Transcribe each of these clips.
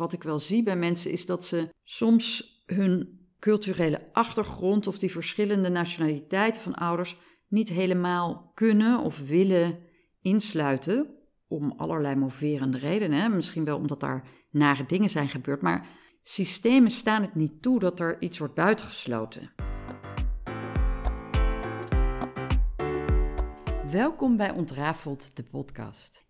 wat ik wel zie bij mensen is dat ze soms hun culturele achtergrond of die verschillende nationaliteiten van ouders niet helemaal kunnen of willen insluiten. Om allerlei moverende redenen. Misschien wel omdat daar nare dingen zijn gebeurd. Maar systemen staan het niet toe dat er iets wordt buitengesloten. Welkom bij Ontrafeld, de podcast.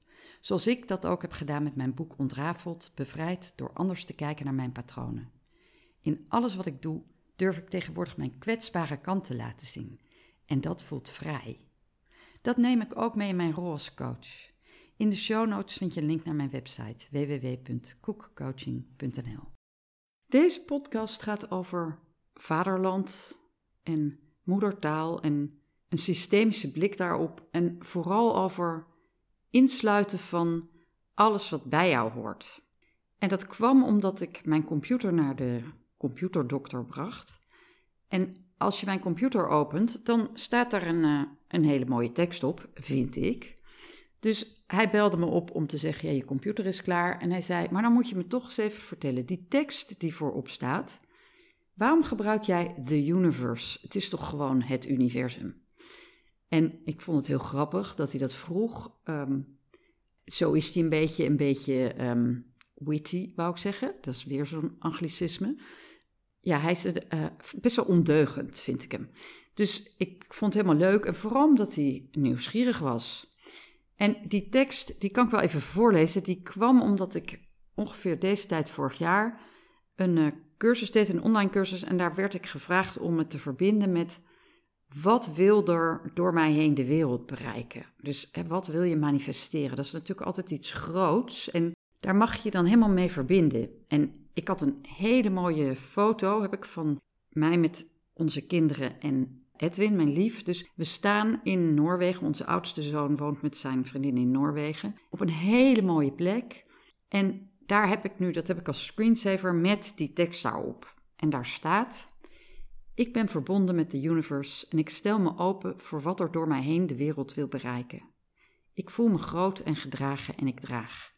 Zoals ik dat ook heb gedaan met mijn boek Ontrafeld, bevrijd door anders te kijken naar mijn patronen. In alles wat ik doe durf ik tegenwoordig mijn kwetsbare kant te laten zien. En dat voelt vrij. Dat neem ik ook mee in mijn rol als coach. In de show notes vind je een link naar mijn website www.koekcoaching.nl. Deze podcast gaat over vaderland en moedertaal en een systemische blik daarop en vooral over insluiten van alles wat bij jou hoort. En dat kwam omdat ik mijn computer naar de computerdokter bracht. En als je mijn computer opent, dan staat daar een, uh, een hele mooie tekst op, vind ik. Dus hij belde me op om te zeggen: ja, je computer is klaar. En hij zei: Maar dan moet je me toch eens even vertellen, die tekst die voorop staat, waarom gebruik jij the universe? Het is toch gewoon het universum? En ik vond het heel grappig dat hij dat vroeg. Ehm, zo is hij een beetje, een beetje um, witty, wou ik zeggen. Dat is weer zo'n anglicisme ja, hij is uh, best wel ondeugend, vind ik hem. Dus ik vond het helemaal leuk en vooral omdat hij nieuwsgierig was. En die tekst, die kan ik wel even voorlezen, die kwam omdat ik ongeveer deze tijd vorig jaar een uh, cursus deed, een online cursus, en daar werd ik gevraagd om het te verbinden met wat wil er door mij heen de wereld bereiken? Dus hè, wat wil je manifesteren? Dat is natuurlijk altijd iets groots en daar mag je dan helemaal mee verbinden. En ik had een hele mooie foto, heb ik van mij met onze kinderen en Edwin, mijn lief. Dus we staan in Noorwegen. Onze oudste zoon woont met zijn vriendin in Noorwegen. Op een hele mooie plek. En daar heb ik nu, dat heb ik als screensaver met die tekst daarop. En daar staat: Ik ben verbonden met de universe en ik stel me open voor wat er door mij heen de wereld wil bereiken. Ik voel me groot en gedragen en ik draag.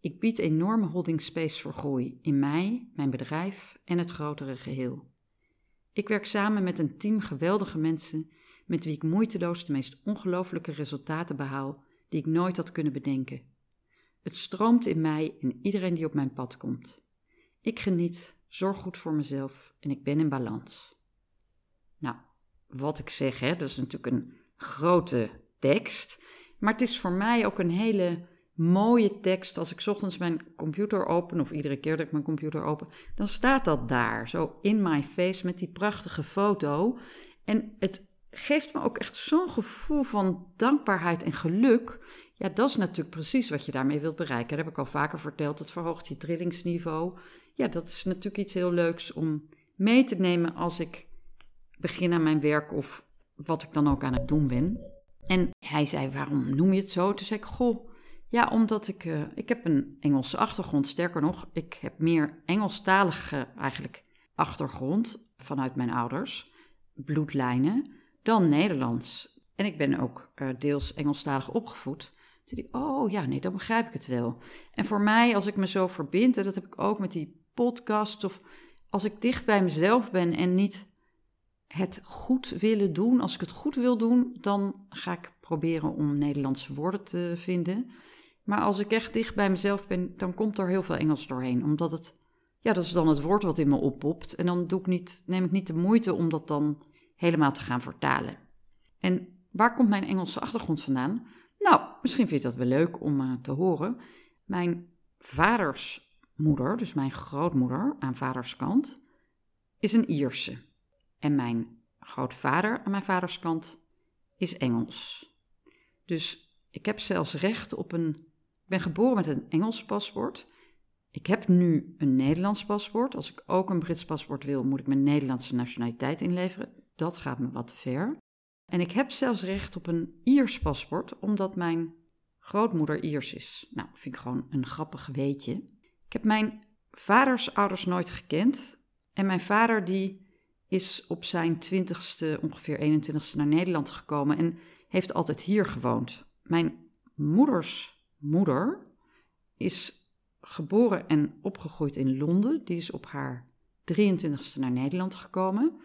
Ik bied enorme holding space voor groei in mij, mijn bedrijf en het grotere geheel. Ik werk samen met een team geweldige mensen met wie ik moeiteloos de meest ongelooflijke resultaten behaal die ik nooit had kunnen bedenken. Het stroomt in mij en iedereen die op mijn pad komt. Ik geniet, zorg goed voor mezelf en ik ben in balans. Nou, wat ik zeg, hè, dat is natuurlijk een grote tekst, maar het is voor mij ook een hele mooie tekst. Als ik ochtends mijn computer open, of iedere keer dat ik mijn computer open, dan staat dat daar, zo in my face, met die prachtige foto. En het geeft me ook echt zo'n gevoel van dankbaarheid en geluk. Ja, dat is natuurlijk precies wat je daarmee wilt bereiken. Dat heb ik al vaker verteld. Het verhoogt je trillingsniveau. Ja, dat is natuurlijk iets heel leuks om mee te nemen als ik begin aan mijn werk of wat ik dan ook aan het doen ben. En hij zei, waarom noem je het zo? Toen zei ik, goh, ja, omdat ik, uh, ik heb een Engelse achtergrond. Sterker nog, ik heb meer Engelstalige eigenlijk achtergrond vanuit mijn ouders, bloedlijnen, dan Nederlands. En ik ben ook uh, deels Engelstalig opgevoed. Toen dacht ik, oh ja, nee, dan begrijp ik het wel. En voor mij, als ik me zo verbind, en dat heb ik ook met die podcast, of als ik dicht bij mezelf ben en niet het goed willen doen, als ik het goed wil doen, dan ga ik proberen om Nederlandse woorden te vinden. Maar als ik echt dicht bij mezelf ben, dan komt er heel veel Engels doorheen. Omdat het, ja, dat is dan het woord wat in me oppopt. En dan doe ik niet, neem ik niet de moeite om dat dan helemaal te gaan vertalen. En waar komt mijn Engelse achtergrond vandaan? Nou, misschien vind je dat wel leuk om uh, te horen. Mijn vaders moeder, dus mijn grootmoeder aan vaders kant, is een Ierse. En mijn grootvader aan mijn vaders kant is Engels. Dus ik heb zelfs recht op een ik ben geboren met een Engels paspoort. Ik heb nu een Nederlands paspoort. Als ik ook een Brits paspoort wil, moet ik mijn Nederlandse nationaliteit inleveren. Dat gaat me wat ver. En ik heb zelfs recht op een Iers paspoort, omdat mijn grootmoeder Iers is. Nou, vind ik gewoon een grappig weetje. Ik heb mijn vaders ouders nooit gekend. En mijn vader die is op zijn twintigste, ongeveer 21ste, naar Nederland gekomen en heeft altijd hier gewoond. Mijn moeders moeder is geboren en opgegroeid in Londen. Die is op haar 23ste naar Nederland gekomen.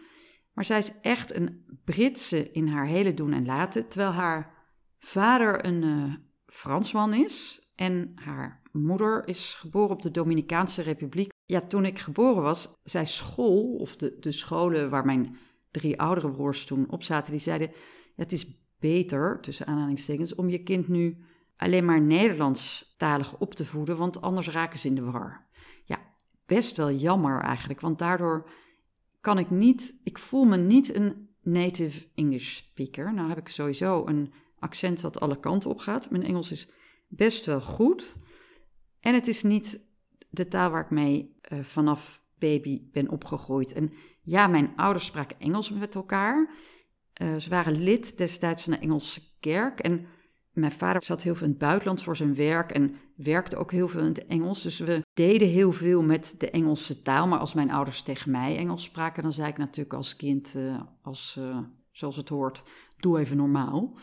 Maar zij is echt een Britse in haar hele doen en laten, terwijl haar vader een uh, Fransman is en haar moeder is geboren op de Dominicaanse Republiek. Ja, toen ik geboren was, zei school, of de, de scholen waar mijn drie oudere broers toen op zaten, die zeiden: Het is beter, tussen aanhalingstekens, om je kind nu alleen maar Nederlandstalig op te voeden, want anders raken ze in de war. Ja, best wel jammer eigenlijk, want daardoor kan ik niet, ik voel me niet een native English speaker. Nou heb ik sowieso een accent wat alle kanten op gaat. Mijn Engels is best wel goed. En het is niet de taal waar ik mee uh, vanaf baby ben opgegroeid. En ja, mijn ouders spraken Engels met elkaar. Uh, ze waren lid destijds van de Engelse kerk. En mijn vader zat heel veel in het buitenland voor zijn werk en werkte ook heel veel in het Engels. Dus we deden heel veel met de Engelse taal. Maar als mijn ouders tegen mij Engels spraken, dan zei ik natuurlijk als kind, uh, als, zoals het hoort, doe even normaal.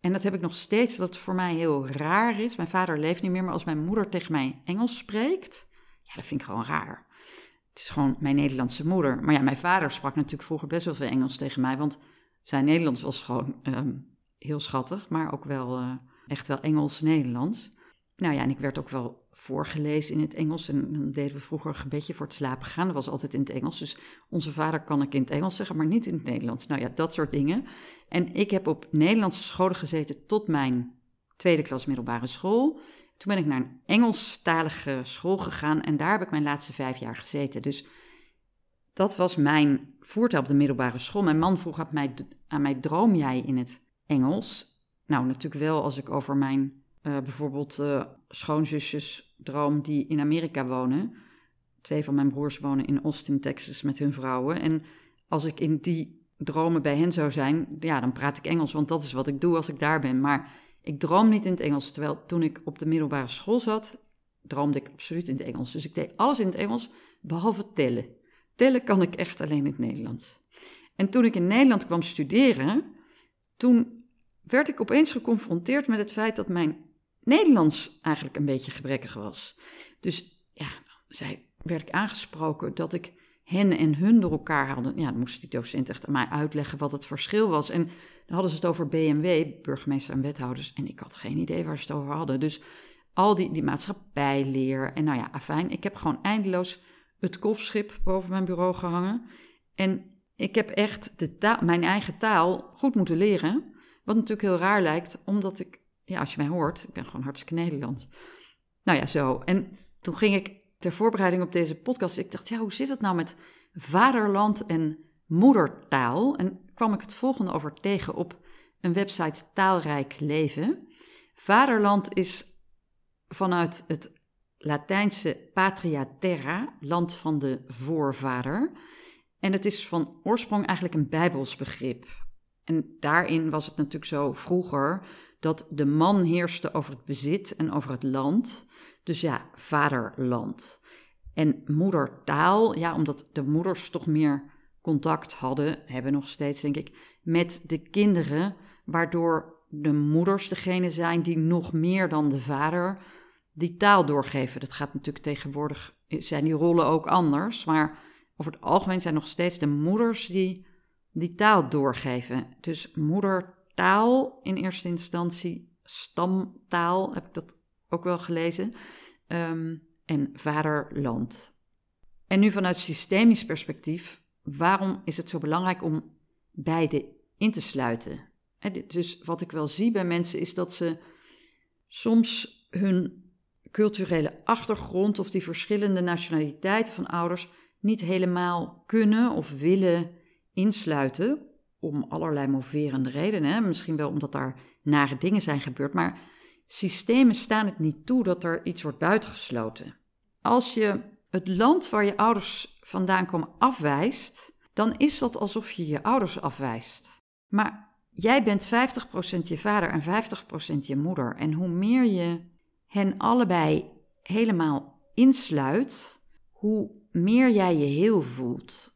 En dat heb ik nog steeds, dat voor mij heel raar is. Mijn vader leeft niet meer, maar als mijn moeder tegen mij Engels spreekt, ja, dat vind ik gewoon raar. Het is gewoon mijn Nederlandse moeder. Maar ja, mijn vader sprak natuurlijk vroeger best wel veel Engels tegen mij, want zijn Nederlands was gewoon um, heel schattig, maar ook wel uh, echt wel Engels-Nederlands. Nou ja, en ik werd ook wel voorgelezen in het Engels. En dan deden we vroeger een gebedje voor het slapen gaan. Dat was altijd in het Engels. Dus onze vader kan ik in het Engels zeggen, maar niet in het Nederlands. Nou ja, dat soort dingen. En ik heb op Nederlandse scholen gezeten tot mijn tweede klas middelbare school. Toen ben ik naar een Engelstalige school gegaan en daar heb ik mijn laatste vijf jaar gezeten. Dus dat was mijn voertuig op de middelbare school. Mijn man vroeg aan mij, aan mij droom jij in het Engels? Nou, natuurlijk wel als ik over mijn uh, bijvoorbeeld uh, schoonzusjes droom die in Amerika wonen. Twee van mijn broers wonen in Austin, Texas met hun vrouwen. En als ik in die dromen bij hen zou zijn, ja, dan praat ik Engels, want dat is wat ik doe als ik daar ben. Maar ik droom niet in het Engels. Terwijl toen ik op de middelbare school zat, droomde ik absoluut in het Engels. Dus ik deed alles in het Engels, behalve tellen. Tellen kan ik echt alleen in het Nederlands. En toen ik in Nederland kwam studeren, toen werd ik opeens geconfronteerd met het feit dat mijn Nederlands eigenlijk een beetje gebrekkig was. Dus ja, zij werd ik aangesproken dat ik hen en hun door elkaar hadden. Ja, dan moest die docent echt aan mij uitleggen wat het verschil was. En dan hadden ze het over BMW, burgemeester en wethouders. En ik had geen idee waar ze het over hadden. Dus al die, die maatschappijleer. En nou ja, afijn, ik heb gewoon eindeloos het kofschip boven mijn bureau gehangen. En ik heb echt de taal, mijn eigen taal goed moeten leren. Wat natuurlijk heel raar lijkt, omdat ik ja, als je mij hoort, ik ben gewoon hartstikke Nederlands. Nou ja, zo. En toen ging ik ter voorbereiding op deze podcast, ik dacht, ja, hoe zit het nou met vaderland en moedertaal? En kwam ik het volgende over tegen op een website Taalrijk Leven. Vaderland is vanuit het Latijnse patria terra, land van de voorvader. En het is van oorsprong eigenlijk een Bijbels begrip. En daarin was het natuurlijk zo vroeger dat de man heerste over het bezit en over het land. Dus ja, vaderland. En moedertaal, ja, omdat de moeders toch meer contact hadden, hebben nog steeds, denk ik, met de kinderen, waardoor de moeders degene zijn die nog meer dan de vader die taal doorgeven. Dat gaat natuurlijk tegenwoordig, zijn die rollen ook anders, maar over het algemeen zijn nog steeds de moeders die die taal doorgeven. Dus moeder taal in eerste instantie, stamtaal heb ik dat ook wel gelezen, ehm, en vaderland. En nu vanuit systemisch perspectief, waarom is het zo belangrijk om beide in te sluiten? Dus wat ik wel zie bij mensen is dat ze soms hun culturele achtergrond of die verschillende nationaliteiten van ouders niet helemaal kunnen of willen insluiten om allerlei moverende redenen. Hè? Misschien wel omdat daar nare dingen zijn gebeurd, maar systemen staan het niet toe dat er iets wordt buitengesloten. als je het land waar je ouders vandaan komen afwijst, dan is dat alsof je je ouders afwijst. Maar jij bent 50% je vader en 50% je moeder. En hoe meer je hen allebei helemaal insluit, hoe meer jij je heel voelt.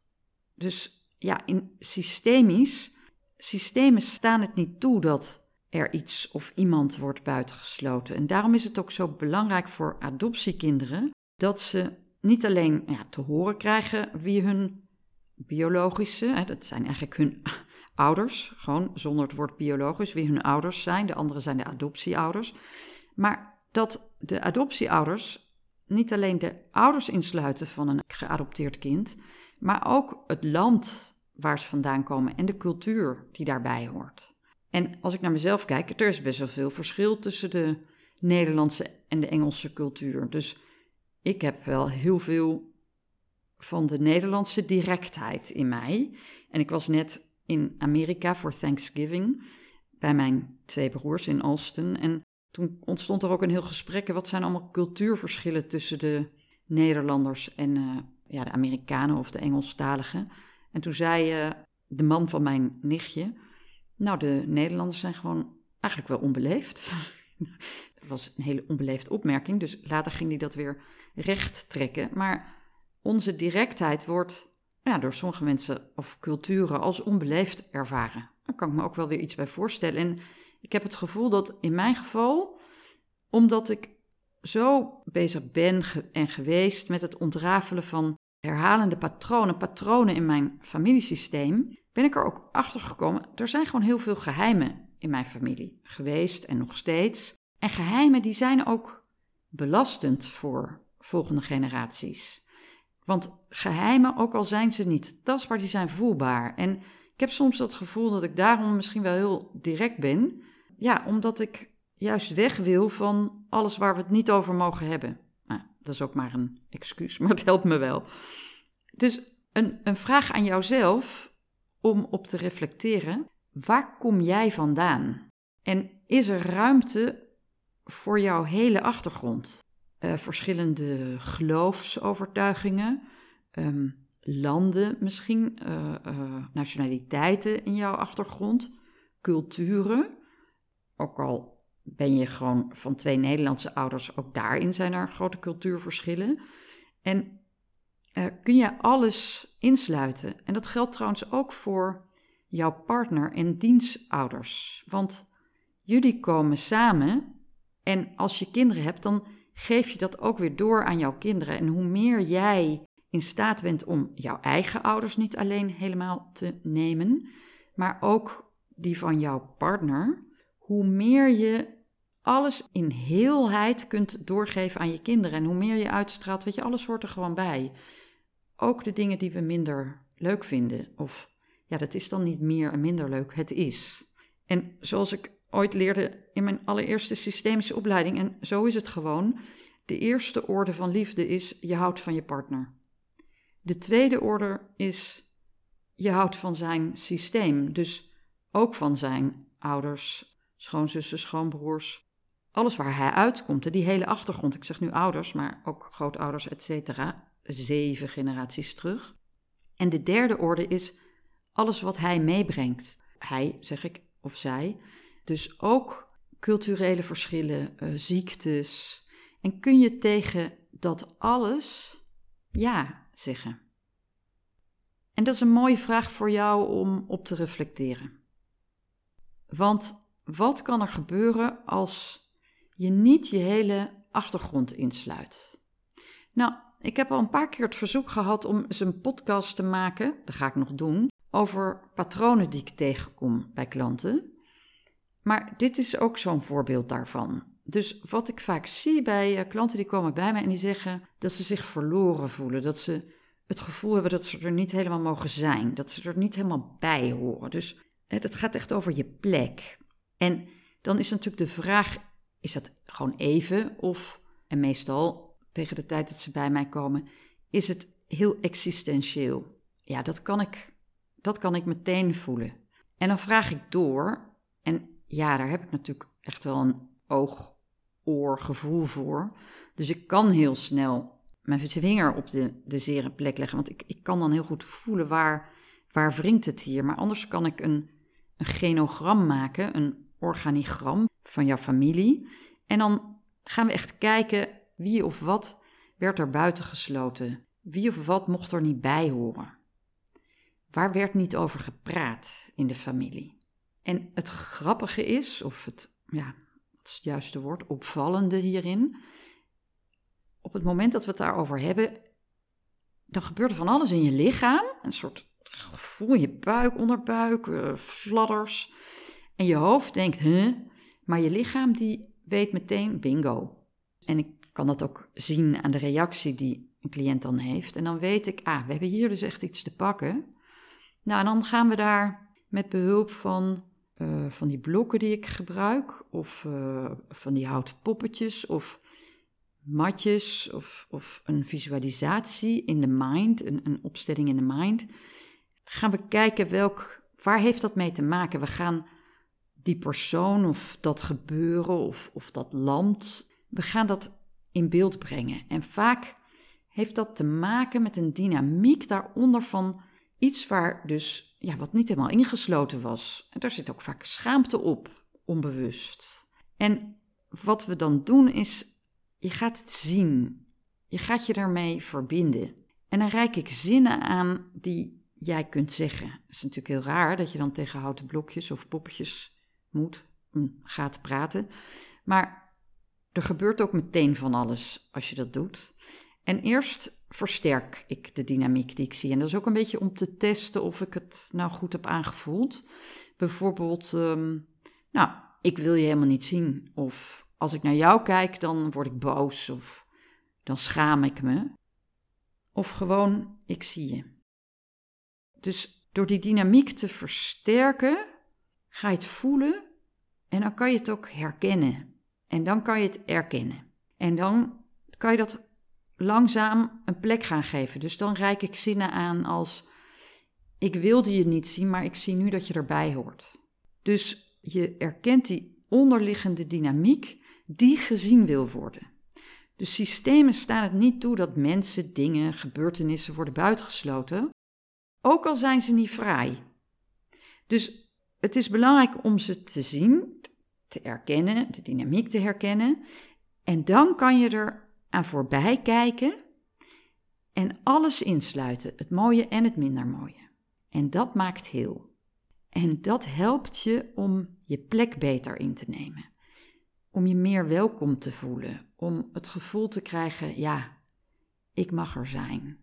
Dus ja, in systemisch, systemen staan het niet toe dat er iets of iemand wordt buitengesloten. En daarom is het ook zo belangrijk voor adoptiekinderen dat ze niet alleen ja, te horen krijgen wie hun biologische, hè, dat zijn eigenlijk hun ouders, gewoon zonder het woord biologisch, wie hun ouders zijn. De andere zijn de adoptieouders. Maar dat de adoptieouders niet alleen de ouders insluiten van een geadopteerd kind, maar ook het land waar ze vandaan komen en de cultuur die daarbij hoort. En als ik naar mezelf kijk, er is best wel veel verschil tussen de Nederlandse en de Engelse cultuur. Dus ik heb wel heel veel van de Nederlandse directheid in mij. En ik was net in Amerika voor Thanksgiving bij mijn twee broers in Alston. En toen ontstond er ook een heel gesprek. Wat zijn allemaal cultuurverschillen tussen de Nederlanders en uh, ja, de Amerikanen of de Engelstaligen? En toen zei uh, de man van mijn nichtje: Nou, de Nederlanders zijn gewoon eigenlijk wel onbeleefd. dat was een hele onbeleefde opmerking, dus later ging hij dat weer recht trekken. Maar onze directheid wordt ja, door sommige mensen of culturen als onbeleefd ervaren. Daar kan ik me ook wel weer iets bij voorstellen. En ik heb het gevoel dat in mijn geval, omdat ik zo bezig ben en geweest met het ontrafelen van herhalende patronen, patronen in mijn familiesysteem, ben ik er ook achter gekomen. Er zijn gewoon heel veel geheimen in mijn familie geweest en nog steeds. En geheimen die zijn ook belastend voor volgende generaties. Want geheimen, ook al zijn ze niet tastbaar, die zijn voelbaar. En ik heb soms het gevoel dat ik daarom misschien wel heel direct ben. Ja, omdat ik juist weg wil van alles waar we het niet over mogen hebben. Dat is ook maar een excuus, maar het helpt me wel. Dus een, een vraag aan jouzelf om op te reflecteren. Waar kom jij vandaan? En is er ruimte voor jouw hele achtergrond? Uh, verschillende geloofsovertuigingen, um, landen misschien, uh, uh, nationaliteiten in jouw achtergrond, culturen. Ook al ben je gewoon van twee Nederlandse ouders, ook daarin zijn er grote cultuurverschillen. En kun je alles insluiten. En dat geldt trouwens ook voor jouw partner en dienstouders. Want jullie komen samen en als je kinderen hebt, dan geef je dat ook weer door aan jouw kinderen. En hoe meer jij in staat bent om jouw eigen ouders niet alleen helemaal te nemen, maar ook die van jouw partner, hoe meer je alles in heelheid kunt doorgeven aan je kinderen. En hoe meer je uitstraalt, weet je, alles hoort er gewoon bij. Ook de dingen die we minder leuk vinden. Of ja, dat is dan niet meer en minder leuk, het is. En zoals ik ooit leerde in mijn allereerste systemische opleiding, en zo is het gewoon. De eerste orde van liefde is je houdt van je partner. De tweede orde is je houdt van zijn systeem, dus ook van zijn ouders, schoonzussen, schoonbroers, alles waar hij uitkomt, die hele achtergrond. Ik zeg nu ouders, maar ook grootouders, et cetera, zeven generaties terug. En de derde orde is alles wat hij meebrengt. Hij, zeg ik, of zij, dus ook culturele verschillen, uh, ziektes. En kun je tegen dat alles ja zeggen? En dat is een mooie vraag voor jou om op te reflecteren. Want wat kan er gebeuren als je niet je hele achtergrond insluit? Nou, ik heb al een paar keer het verzoek gehad om eens een podcast te maken, dat ga ik nog doen, over patronen die ik tegenkom bij klanten. Maar dit is ook zo'n voorbeeld daarvan. Dus wat ik vaak zie bij uh, klanten die komen bij mij en die zeggen dat ze zich verloren voelen, dat ze het gevoel hebben dat ze er niet helemaal mogen zijn, dat ze er niet helemaal bij horen. Dus het gaat echt over je plek. En dan is natuurlijk de vraag: is dat gewoon even of, en meestal tegen de tijd dat ze bij mij komen, is het heel existentieel? Ja, dat kan ik, dat kan ik meteen voelen. En dan vraag ik door en ja, daar heb ik natuurlijk echt wel een oog-oor gevoel voor. Dus ik kan heel snel mijn vinger op de, de zere plek leggen. Want ik, ik kan dan heel goed voelen waar, waar wringt het hier. Maar anders kan ik een, een genogram maken, een organigram van jouw familie. En dan gaan we echt kijken wie of wat werd er buiten gesloten. Wie of wat mocht er niet bij horen. Waar werd niet over gepraat in de familie? En het grappige is, of het, ja, wat is het juiste woord, opvallende hierin. Op het moment dat we het daarover hebben, dan gebeurt er van alles in je lichaam. Een soort gevoel in je buik, onderbuik, uh, fladders. En je hoofd denkt, huh? Maar je lichaam die weet meteen, bingo. En ik kan dat ook zien aan de reactie die een cliënt dan heeft. En dan weet ik, ah, we hebben hier dus echt iets te pakken. Nou, en dan gaan we daar met behulp van, uh, van die blokken die ik gebruik, of uh, van die houten poppetjes, of matjes, of, of een visualisatie in de mind, een, een opstelling in de mind, gaan we kijken welk, waar heeft dat mee te maken. We gaan die persoon of dat gebeuren of, of dat land, we gaan dat in beeld brengen. En vaak heeft dat te maken met een dynamiek daaronder van iets waar dus, ja, wat niet helemaal ingesloten was. En daar zit ook vaak schaamte op, onbewust. En wat we dan doen is, je gaat het zien. Je gaat je daarmee verbinden. En dan reik ik zinnen aan die jij kunt zeggen. Het is natuurlijk heel raar dat je dan tegen houten blokjes of poppetjes moet, mm, gaat praten. Maar er gebeurt ook meteen van alles als je dat doet. En eerst versterk ik de dynamiek die ik zie. En dat is ook een beetje om te testen of ik het nou goed heb aangevoeld. Bijvoorbeeld, ehm, nou, ik wil je helemaal niet zien. Of als ik naar jou kijk, dan word ik boos. Of dan schaam ik me. Of gewoon, ik zie je. Dus door die dynamiek te versterken, ga je het voelen en dan kan je het ook herkennen. En dan kan je het erkennen. En dan kan je dat langzaam een plek gaan geven. Dus dan reik ik zinnen aan als: Ik wilde je niet zien, maar ik zie nu dat je erbij hoort. Dus je erkent die onderliggende dynamiek die gezien wil worden. De systemen staan het niet toe dat mensen, dingen, gebeurtenissen worden buitengesloten, ook al zijn ze niet vrij. Dus het is belangrijk om ze te zien, te erkennen, de dynamiek te herkennen. En dan kan je er aan voorbij kijken en alles insluiten, het mooie en het minder mooie. En dat maakt heel. En dat helpt je om je plek beter in te nemen. Om je meer welkom te voelen. Om het gevoel te krijgen: ja, ik mag er zijn.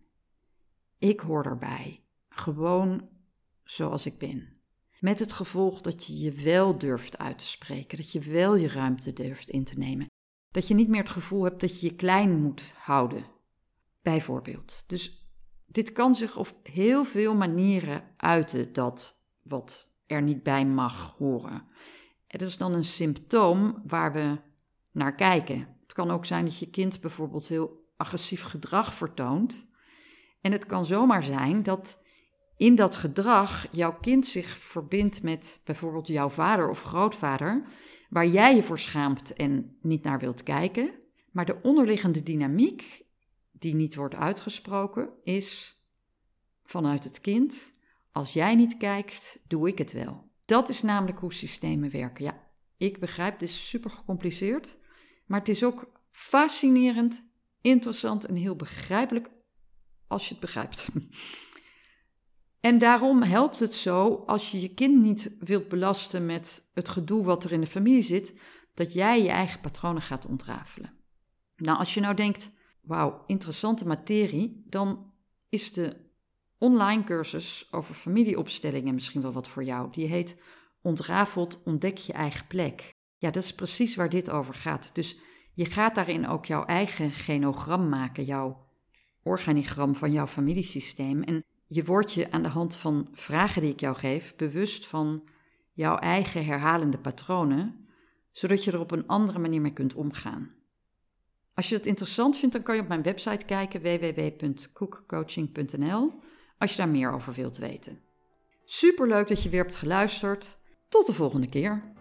Ik hoor erbij. Gewoon zoals ik ben. Met het gevolg dat je je wel durft uit te spreken, dat je wel je ruimte durft in te nemen. Dat je niet meer het gevoel hebt dat je je klein moet houden, bijvoorbeeld. Dus dit kan zich op heel veel manieren uiten, dat wat er niet bij mag horen. Het is dan een symptoom waar we naar kijken. Het kan ook zijn dat je kind bijvoorbeeld heel agressief gedrag vertoont. En het kan zomaar zijn dat in dat gedrag jouw kind zich verbindt met bijvoorbeeld jouw vader of grootvader, waar jij je voor schaamt en niet naar wilt kijken. Maar de onderliggende dynamiek, die niet wordt uitgesproken, is vanuit het kind: als jij niet kijkt, doe ik het wel. Dat is namelijk hoe systemen werken. Ja, ik begrijp, dit is super gecompliceerd, maar het is ook fascinerend, interessant en heel begrijpelijk als je het begrijpt. En daarom helpt het zo, als je je kind niet wilt belasten met het gedoe wat er in de familie zit, dat jij je eigen patronen gaat ontrafelen. Nou, als je nou denkt, wauw, interessante materie, dan is de online cursus over familieopstellingen misschien wel wat voor jou. Die heet Ontrafeld ontdek je eigen plek. Ja, dat is precies waar dit over gaat. Dus je gaat daarin ook jouw eigen genogram maken, jouw organigram van jouw familiesysteem. En je wordt je aan de hand van vragen die ik jou geef bewust van jouw eigen herhalende patronen, zodat je er op een andere manier mee kunt omgaan. Als je het interessant vindt, dan kan je op mijn website kijken www.cookcoaching.nl als je daar meer over wilt weten. Superleuk dat je weer hebt geluisterd. Tot de volgende keer.